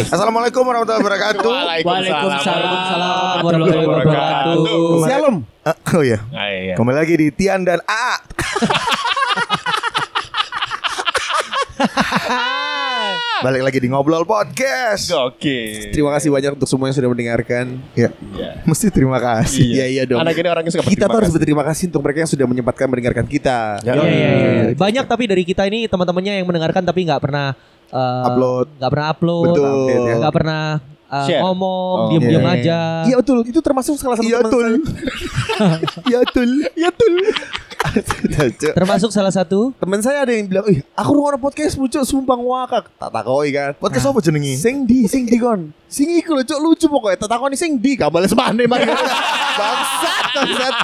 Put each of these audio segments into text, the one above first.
Assalamualaikum warahmatullahi wabarakatuh. Waalaikumsalam warahmatullahi wabarakatuh. Shalom. Ah, oh iya. Ah, iya. Kembali lagi di Tian dan A. Balik lagi di ngobrol podcast. Oke. Terima kasih banyak untuk semua yang sudah mendengarkan. Ya, mesti terima kasih. Iya iya dong. Anak ini orangnya suka Kita tuh harus berterima kasih untuk mereka yang sudah menyempatkan mendengarkan kita. Ya. Iya, iya, iya. Banyak tapi dari kita ini teman-temannya yang mendengarkan tapi nggak pernah eh, Upload. nggak pernah upload, Betul. update ya. nggak pernah eh, Share. ngomong, Oh. diem-diem Iya. aja. Iya betul, itu termasuk salah satu Iya, teman tul. saya. Iya tul, iya tul. Termasuk salah satu Temen saya ada yang bilang, ih aku nongol podcast lucu sumpah ngakak. Tak takoi kan. Podcast apa jenengi? Sing di, sing di kon. Sing iku lucu lucu pokoknya. Tak takoni sing di. Gak bales mana mana. Bangsat, bangsat.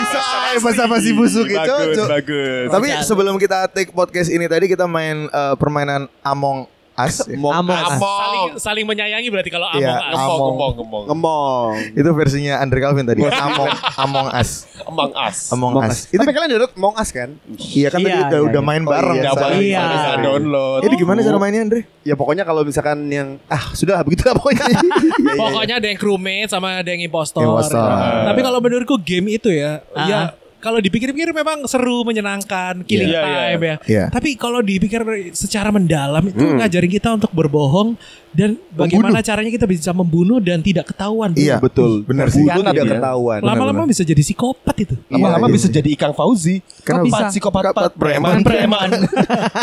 Bisa aja bahasa basi busuk itu. Bagus, Cuk. bagus. Tapi sebelum kita take podcast ini tadi kita main eh, permainan Among Ya. Among Among saling saling menyayangi berarti kalau Iya, among us. Among. Ngomong, ngomong, ngomong. Ngomong. Itu versinya Andre Calvin tadi. Among Among Us. Among Us. Among Among Us. Us. Tapi kalian download Among Us kan? Iya kan tadi Iya, udah, iya, udah iya. main Oh, bareng. iya, Udah Sa- balik, Iya. bisa download. Jadi gimana cara mainnya Andre? Ya pokoknya kalau misalkan yang ah sudah lah begitu lah pokoknya. Iya, iya, Pokoknya ada yang crewmate sama ada yang impostor. Impostor. Tapi kalau menurutku game itu ya, ya kalau dipikir-pikir memang seru, menyenangkan, killing Iya, iya, time ya. Iya. Tapi kalau dipikir secara mendalam itu Hmm. ngajarin kita untuk berbohong dan bagaimana caranya kita bisa membunuh dan tidak ketahuan. Iya, betul. Bener sih. Bunuh tidak ya. ketahuan. Lama-lama bisa jadi psikopat itu. Lama-lama Iya, bisa iya. jadi Ikang Fauzi. Kenapa? Psikopat, preman. preman.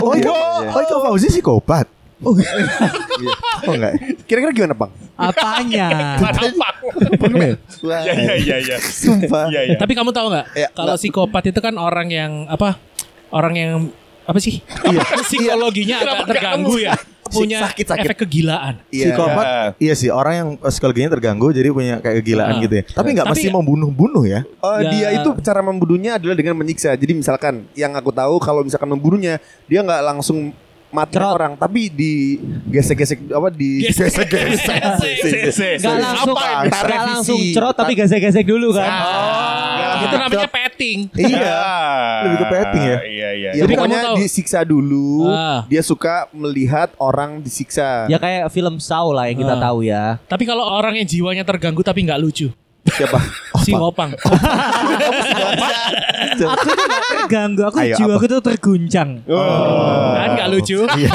Oh iya. Oh itu Fauzi psikopat. Oh, oh enggak. Kira-kira gimana, Bang? apanya? Iya, iya, iya, iya. Sumpah. Iya, iya. Tapi kamu tahu nggak? Ya, kalau psikopat itu kan orang yang apa? Orang yang apa sih? Psikologinya agak terganggu ya. Punya Sakit, sakit. efek kegilaan. Iya. Psikopat Iya sih orang yang psikologinya terganggu jadi punya kayak kegilaan Ah. gitu ya. Tapi nggak mesti membunuh-bunuh ya. Oh, Ya. dia itu cara membunuhnya adalah dengan menyiksa. Jadi misalkan yang aku tahu kalau misalkan membunuhnya dia nggak langsung mati Cerot. orang tapi di gesek-gesek apa di Gesek-gesek. Gak langsung, Apa? gak Revisi. langsung cerot tapi gesek-gesek dulu kan. Oh, itu namanya petting. Iya. Lebih ke petting ya? Iya, iya. Ya, Jadi pokoknya kamu tahu- disiksa dulu. Ah. Dia suka melihat orang disiksa. Ya kayak film Saw lah yang kita Ah. tahu ya. Tapi kalau orang yang jiwanya terganggu tapi nggak lucu, Siapa? si Opang. Aku tuh gak terganggu, aku Ayo, jiwaku apa? tuh terguncang. kan nggak lucu. Iya.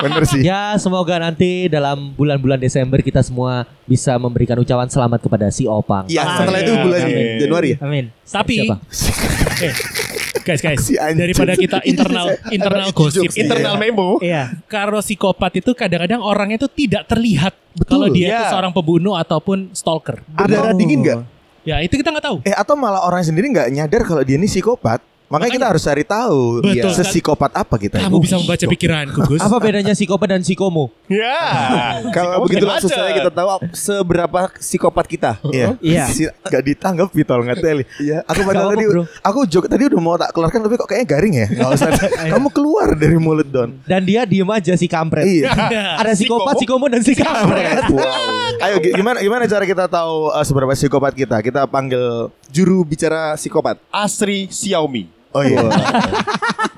Bener sih. Ya semoga nanti dalam bulan-bulan Desember kita semua bisa memberikan ucapan selamat kepada si Opang. Ya, Ah, setelah iya. itu bulan Amin. Januari ya. Amin. Tapi Siapa? eh, guys guys, Si anjing. daripada kita internal internal gosip, Internal Iya. memo. Iya. Karo psikopat itu kadang-kadang orangnya itu tidak terlihat kalau dia itu Iya. seorang pembunuh ataupun stalker. Berdarah Atau- dingin nggak? Ya itu kita nggak tahu. Eh atau malah orang sendiri nggak nyadar kalau dia ini psikopat. Makanya kita harus cari tahu Betul. iya, sesikopat apa kita. Kamu bisa membaca pikiranku, Gus. Apa bedanya psikopat dan psikomo? Ya. Kalau begitu langsung saya kita tahu seberapa psikopat kita. Iya. Iya. Si, gak ditanggapi tol ngeteli. Iya. Aku padahal tadi bro. aku joke tadi udah mau tak keluarkan tapi kok kayaknya garing ya. Gak usah. Kamu keluar dari mulut Don. Dan dia diem aja si kampret. Iya. Ada psikopat, psikomo dan si kampret. Ayo gi- gimana gimana cara kita tahu uh, seberapa psikopat kita? Kita panggil Juru bicara psikopat. Asri Xiaomi. Oh iya.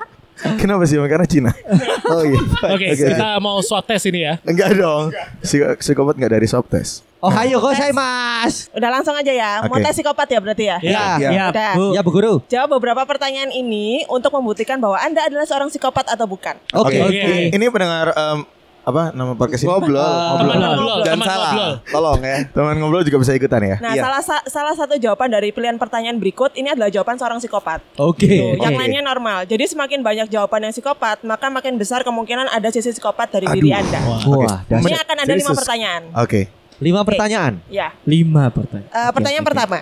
Kenapa sih? Karena Cina. Oh iya. Oke, kita mau swab test ini ya. Enggak dong. Psik- psikopat enggak dari swab test. Oh hayo kok saya mas. Udah langsung aja ya. Mau Oke. tes psikopat ya berarti ya? Ya, Iya. ya, Udah. bu, ya bu guru. Jawab beberapa pertanyaan ini untuk membuktikan bahwa Anda adalah seorang psikopat atau bukan. Oke. Oke. Ini, ini pendengar em, apa nama podcast ini? Ngobrol. Teman ngobrol, Dan teman salah. ngobrol. Tolong ya. Teman ngobrol juga bisa ikutan ya. Nah, Iya. salah sa- salah satu jawaban dari pilihan pertanyaan berikut ini adalah jawaban seorang psikopat. Oke. Tuh, Yang Oke. lainnya normal. Jadi semakin banyak jawaban yang psikopat, maka makin besar kemungkinan ada sisi psikopat dari diri Anda. Wah, Ini dasar. akan ada lima pertanyaan. Oke. Lima pertanyaan. Ya. Lima pertanyaan. Eh, pertanyaan pertama.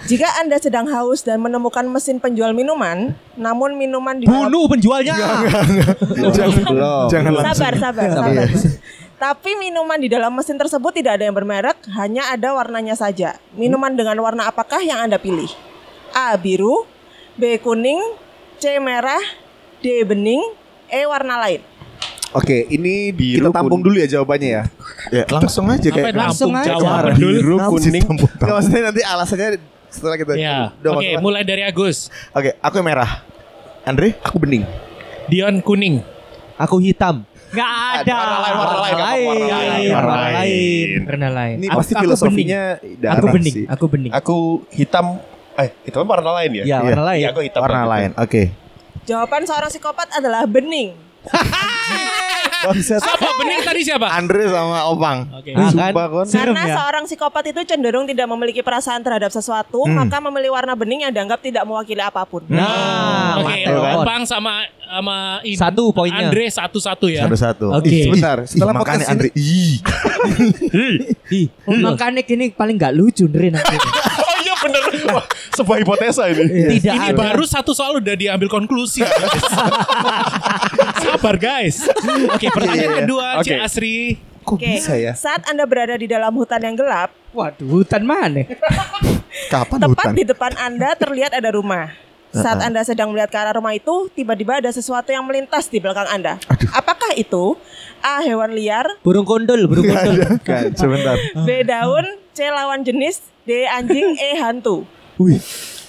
Jika Anda sedang haus dan menemukan mesin penjual minuman, namun minuman di dalam Bunuh penjualnya. Belum. Jangan langsung. Sabar, sabar, sabar. Tapi minuman di dalam mesin tersebut tidak ada yang bermerek, hanya ada warnanya saja. Minuman dengan warna apakah yang Anda pilih? A. Biru B. Kuning C. Merah D. Bening E. Warna lain Oke, ini Biru, kita tampung kuning. dulu ya jawabannya ya. Ya, langsung aja kayak langsung langsung aja. jawaban? Biru, kuning. tampung- Nggak maksudnya nanti alasannya setelah kita Ya. Oke, masuk. mulai dari Agus. Oke, aku yang merah. Andre? Aku bening. Dion kuning. Aku hitam. Nggak ada. Warna lain, warna lain, Warna lain. Warna lain. Warna lain. Ini pasti aku filosofinya bening. darah Aku bening. sih. Aku bening. Aku hitam. Eh, hitam warna lain ya? Ya, warna lain. Iya, aku hitam. Warna lain. Oke. Jawaban seorang psikopat adalah bening. Bangsat. Siapa bening tadi siapa? Andre sama Opang. Oke. Ah, kan? Sumpah kon. Serem Karena ya. seorang psikopat itu cenderung tidak memiliki perasaan terhadap sesuatu, maka memilih warna bening yang dianggap tidak mewakili apa pun. Nah, Oke, kan? Opang sama sama ini. Satu poinnya. Andre satu-satu ya. Satu-satu. Oke. Ih, Sebentar, setelah Ih, makanya Andre. ini Ih. Ih, Makanya gini paling nggak lucu Ndre nanti. Iya bener. Wah, sebuah hipotesa ini. tidak Ini ada. baru satu soal udah diambil konklusi. Sabar guys. Oke, pertanyaan kedua Oke. Cik Asri. kok Oke, bisa ya? saat Anda berada di dalam hutan yang gelap, Waduh, hutan mana? Kapan tepat hutan? di depan Anda terlihat ada rumah. Saat Anda sedang melihat ke arah rumah itu, tiba-tiba ada sesuatu yang melintas di belakang Anda. Apakah itu? A. Hewan liar burung kondol, burung kondol. Kan, sebentar. B. Daun C. Lawan jenis D. Anjing E. Hantu Wih,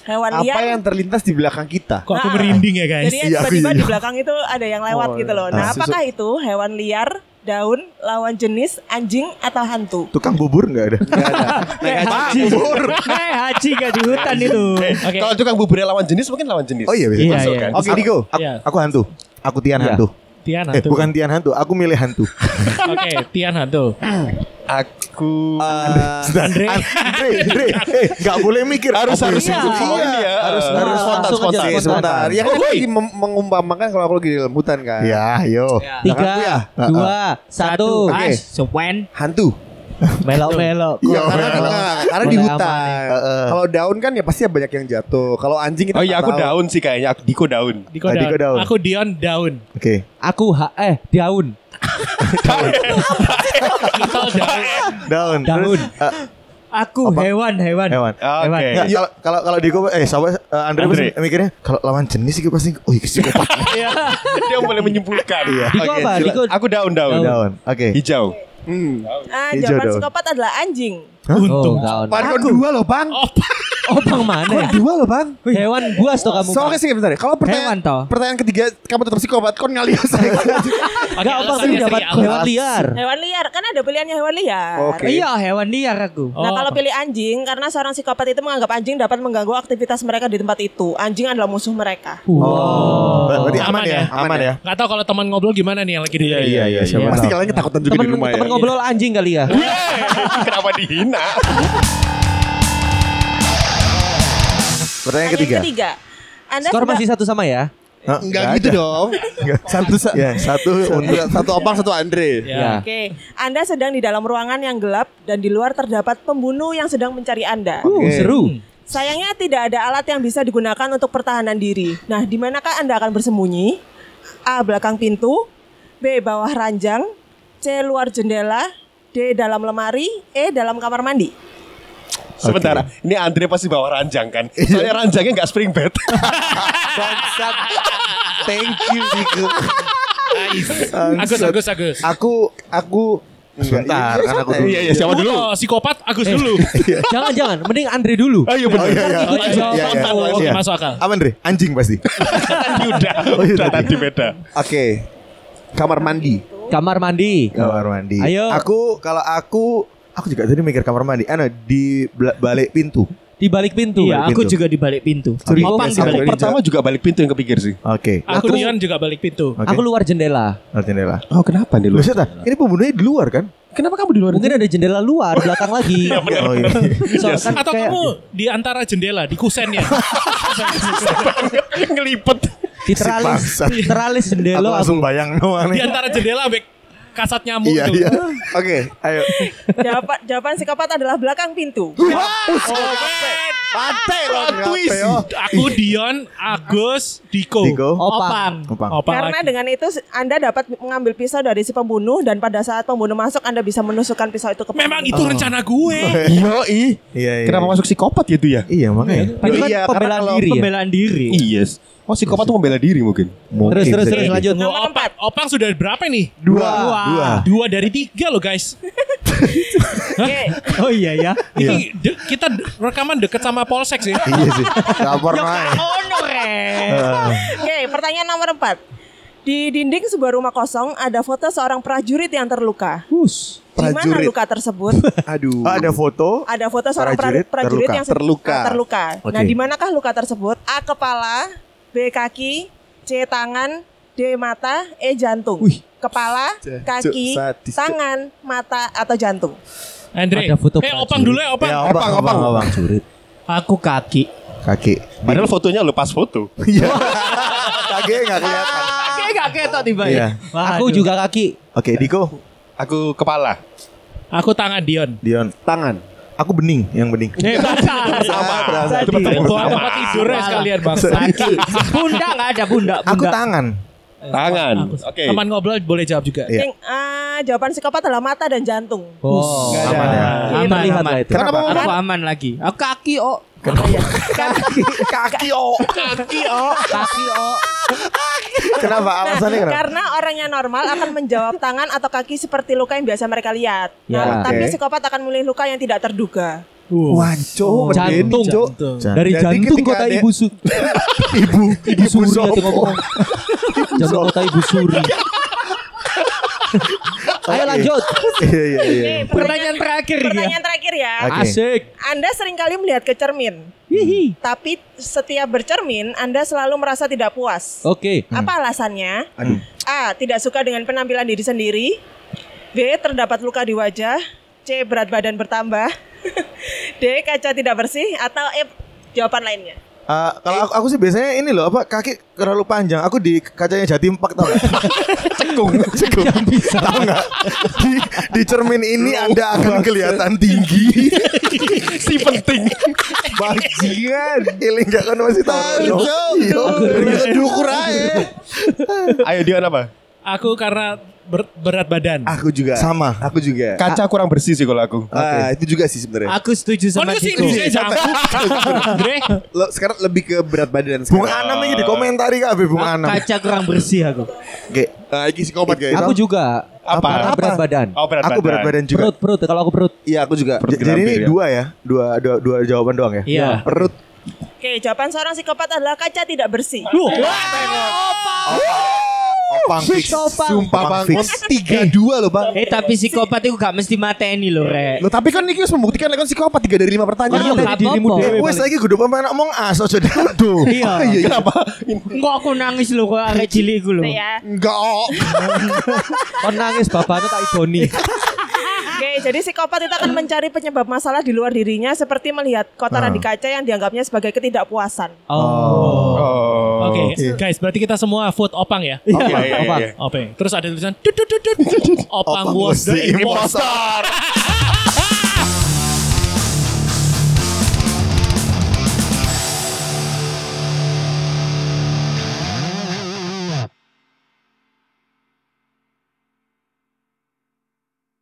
Hewan liar apa yang terlintas di belakang kita? Kok aku Nah, merinding ya guys? Jadi Iya, aku tiba-tiba iya. di belakang itu ada yang lewat Oh, gitu loh. Nah, ah, apakah itu hewan liar, daun, lawan jenis, anjing, atau hantu? Tukang bubur nggak ada? Haji. Eh, haji gak di hutan itu. Eh, Oke. Kalau tukang bubur lawan jenis mungkin lawan jenis. Oh iya bisa. Iya, Masuk iya. kan? Oke, Diko. Aku, Iya. aku hantu. Aku Tian Iya. hantu. Tian Eh hantu. bukan Tian hantu. Aku milih hantu. Oke, Tian hantu. Aku Andre. Andre, Andre, eh nggak boleh mikir. harus Aku harus yang ikut sibuk. flow ini ya. Harus Nah, harus spontan spontan. Sebentar. Ya kan lagi mem- mengumpamakan kalau aku lagi di dalam hutan kan. Ya, yo. Tiga, ya? dua, satu. Oke. Ah, Sopen. Hantu. Melok-melok. Iya, Yo, karena, yo. karena, karena di hutan. Heeh. Kalau daun kan ya pasti banyak yang jatuh. Kalau anjing kita Oh iya aku tahu. daun sih kayaknya. Aku Diko daun. Diko Ah, daun. Diko daun. Aku Dion daun. Oke. Aku ha eh daun. Daun. Daun. Daun. Terus, eh, Aku Apa? hewan, hewan. hewan. Oke. Nggak, kalau kalau kalau Diko eh sama eh, Andre, Andre. pasti mikirnya kalau lawan jenis sih pasti oh iya psikopat. Dia boleh menyimpulkan. Iya. Diko apa? Diko Aku daun daun. Daun. Oke. Hijau. Hmm. Ah, Hijau jawaban daun. psikopat adalah anjing. Oh, daun. Pan kon dua loh, Bang. Oh, Oh, bang mana? Kon dua loh, Bang. Hewan buas tuh kamu. So, oke sih bentar. ya. Kalau Hewan pertanyaan toh. pertanyaan ketiga kamu tetap psikopat, kon ngalias saya. Enggak alasannya sih dapat hewan liar. Hewan liar, kan ada pilihannya hewan liar. Oke. Iya, hewan liar aku. Nah, Oh. kalau pilih anjing, karena seorang psikopat itu menganggap anjing dapat mengganggu aktivitas mereka di tempat itu. Anjing adalah musuh mereka. Oh. Berarti aman, Aman ya? ya? Aman ya? Nggak tahu kalau teman ngobrol gimana nih yang lagi di Iya, iya, iya. Siapa Pasti tahu. kalian ketakutan juga di rumah temen ya. ngobrol anjing kali ya. Kenapa dihina? Pertanyaan Pertanyaan ketiga. Anda Skor masih satu sama ya. Hah? Enggak Nggak gitu ada. dong. Nggak. Satu sa- ya, satu untuk Satu opang, satu Andre. Ya. Oke, Anda sedang di dalam ruangan yang gelap dan di luar terdapat pembunuh yang sedang mencari Anda. Uh, Oke. seru. Sayangnya tidak ada alat yang bisa digunakan untuk pertahanan diri. Nah, di manakah Anda akan bersembunyi? A. Belakang pintu B. Bawah ranjang C. Luar jendela D. Dalam lemari E. Dalam kamar mandi Sebentar, ini Andre pasti bawa ranjang kan? Soalnya ranjangnya nggak spring bed. Bangsat. Thank you Diko. Nice. Agus, Agus, Agus. Aku aku Sebentar, kan aku dulu. Iya iya siapa dulu? Oh, psikopat Agus dulu. Jangan jangan, mending Andre dulu. Oh iya Oh benar. iya iya. Oh, iya, Iya, iya, spontan, iya. oke, Iya. masuk akal. Apa Andre? Anjing pasti. Udah. Oh, iya, Udah tadi. tadi beda. Oke. Kamar mandi. Kamar mandi. Kamar mandi. Ayo. Aku kalau aku aku juga tadi mikir kamar mandi. Ano di balik pintu. Di balik pintu. Iya, aku pintu. juga di balik pintu. Sorry, Opang di balik Aku pintu. pertama juga balik pintu yang kepikir sih. Oke. Aku Dion juga balik pintu. Aku luar jendela. Luar jendela. Oh kenapa nih lu? Lu Seta, ini pembunuhnya di luar kan? Kenapa kamu di luar? Mungkin ada jendela luar belakang lagi. Oh iya. Soal kan Atau kayak kamu di antara jendela di kusennya. ngelipet. Di teralis, bangsat. di teralis Aku jendela langsung bayang doang di antara jendela ambek kasat nyamuk Iya tuh. iya. Oke, ayo. Jawaban, jawaban psikopat adalah belakang pintu Pantai loh. twist. Aku Dion, Agus, Diko. Diko. Opang. Opang. Opang Karena lagi. dengan itu Anda dapat mengambil pisau dari si pembunuh Dan pada saat pembunuh masuk Anda bisa menusukkan pisau itu ke Memang pembunuh. itu rencana gue. Iya. Iya iya. Kenapa masuk psikopat gitu ya? Iya makanya. Kan Iya, pembelaan diri ya. Pembelaan diri. Yes. Oh psikopat tuh membela diri mungkin. Mungkin Terus terus terus lanjut. Tunggu, Opang, Opang sudah berapa nih? Dua. Dua. Dua. Dua dari tiga loh guys. Oke, Oh iya ya. Ini de- kita rekaman deket sama Polsek sih. Iya sih. Lapor naik. Oh. Eh, Oke, pertanyaan nomor 4 Di dinding sebuah rumah kosong ada foto seorang prajurit yang terluka. Hus. Di mana Prajurit. luka tersebut? Aduh. Oh, ada foto. Ada foto seorang Prajurit prajurit, prajurit terluka. yang Terluka. terluka. Nah, Oke. di manakah luka tersebut? A kepala, B kaki, C tangan, D mata, E jantung. Kepala, Cuk, kaki, sadis, tangan, mata atau jantung. Andre. Ada foto eh, opang prajurit. dulu ya, opang. Ya, opang, opang, opang. Prajurit. Aku kaki. Kaki. Padahal fotonya lu pas foto. Iya. Kaki nggak kelihatan. Kaki gak ketok tiba Iya. Aku juga kaki. Oke, Diko, Aku kepala. Aku tangan Dion. Dion. Tangan. Aku bening, yang bening. Eh, bangsa. Sama. Bawa tempat tidurnya sekalian. Kaki. Bunda gak ada bunda. Aku tangan. Tangan. Oke. Teman ngobrol boleh jawab juga. Iya. Yang ah, jawaban psikopat adalah mata dan jantung. Oh, Nggak aman ya. Aman, Terlihat aman. lah itu. Kenapa? Aku aman lagi. Aku kaki oh. Kaki oh. Kaki oh. Kaki oh. Kenapa? Alasannya kenapa? Karena orang yang normal akan menjawab tangan atau kaki seperti luka yang biasa mereka lihat. Ya, Nah, Tapi oke. psikopat akan memilih luka yang tidak terduga. Wanco, Jantung. Jantung. Dari Jadi jantung kota ada- ibu su Ibu, ibu suri. Jantung kota ibu suri. Ayo lanjut. Iya, iya, iya. Oke, Pertanyaan terakhir ya. Pertanyaan terakhir ya. Asik. Anda sering kali melihat ke cermin. Hihi. Tapi setiap bercermin Anda selalu merasa tidak puas. Oke. Apa alasannya? A. Tidak suka dengan penampilan diri sendiri. B. Terdapat luka di wajah. C. Berat badan bertambah. D. Kaca tidak bersih. Atau E. Jawaban lainnya. Eh, kalau aku, aku sih biasanya ini loh apa kaki terlalu panjang. Aku di kacanya Jatim Park tau gak? Cekung, cekung. bisa. Tahu nggak? Di, di cermin ini Anda akan kelihatan tinggi. Si penting. Bajingan. Iling gak kan masih tahu. Bisa diukur aja. Ayo Dion apa? Aku karena ber- berat badan. Aku juga. Sama. Aku juga. Kaca kurang bersih sih kalau aku. Ah, itu juga sih sebenarnya. Aku setuju Oh, sama sih jawab. Andre. Lo sekarang lebih ke berat badan Bung sekarang. Anam ini di komentari kabeh Bung Anam. Kaca kurang bersih aku. Oke. Nah, ini psikopat guys. Aku juga. Apa? Karena berat badan. Oh berat Aku berat badan juga. Perut, perut. Kalau aku perut. Iya, aku juga. Perut Jadi ini ya. dua ya, dua, dua, dua jawaban doang ya. Iya. Perut. Oke, jawaban seorang psikopat adalah kaca tidak bersih. Opang fix. Sumpah bang, fix. tiga dua loh bang. Eh tapi psikopat itu gak mesti mateni loh rek. Lo tapi kan ini harus membuktikan kan psikopat tiga dari lima pertanyaan. Iya, gak dirimu apa-apa. lagi gue pemain ngomong as aja dadu. Iya. Oh, iya, iya. Kenapa? Enggak aku nangis loh kok arek cilik iku loh. Enggak. oh. Kon nangis bapaknya tak idoni. Oke, jadi psikopat itu akan mencari penyebab masalah di luar dirinya seperti melihat kotoran di kaca yang dianggapnya sebagai ketidakpuasan. Oh. Oke, guys, berarti kita semua vote opang ya. Iya, iya, iya, Opang. iya. Opang. Terus ada tulisan. Opang was the was the imposter.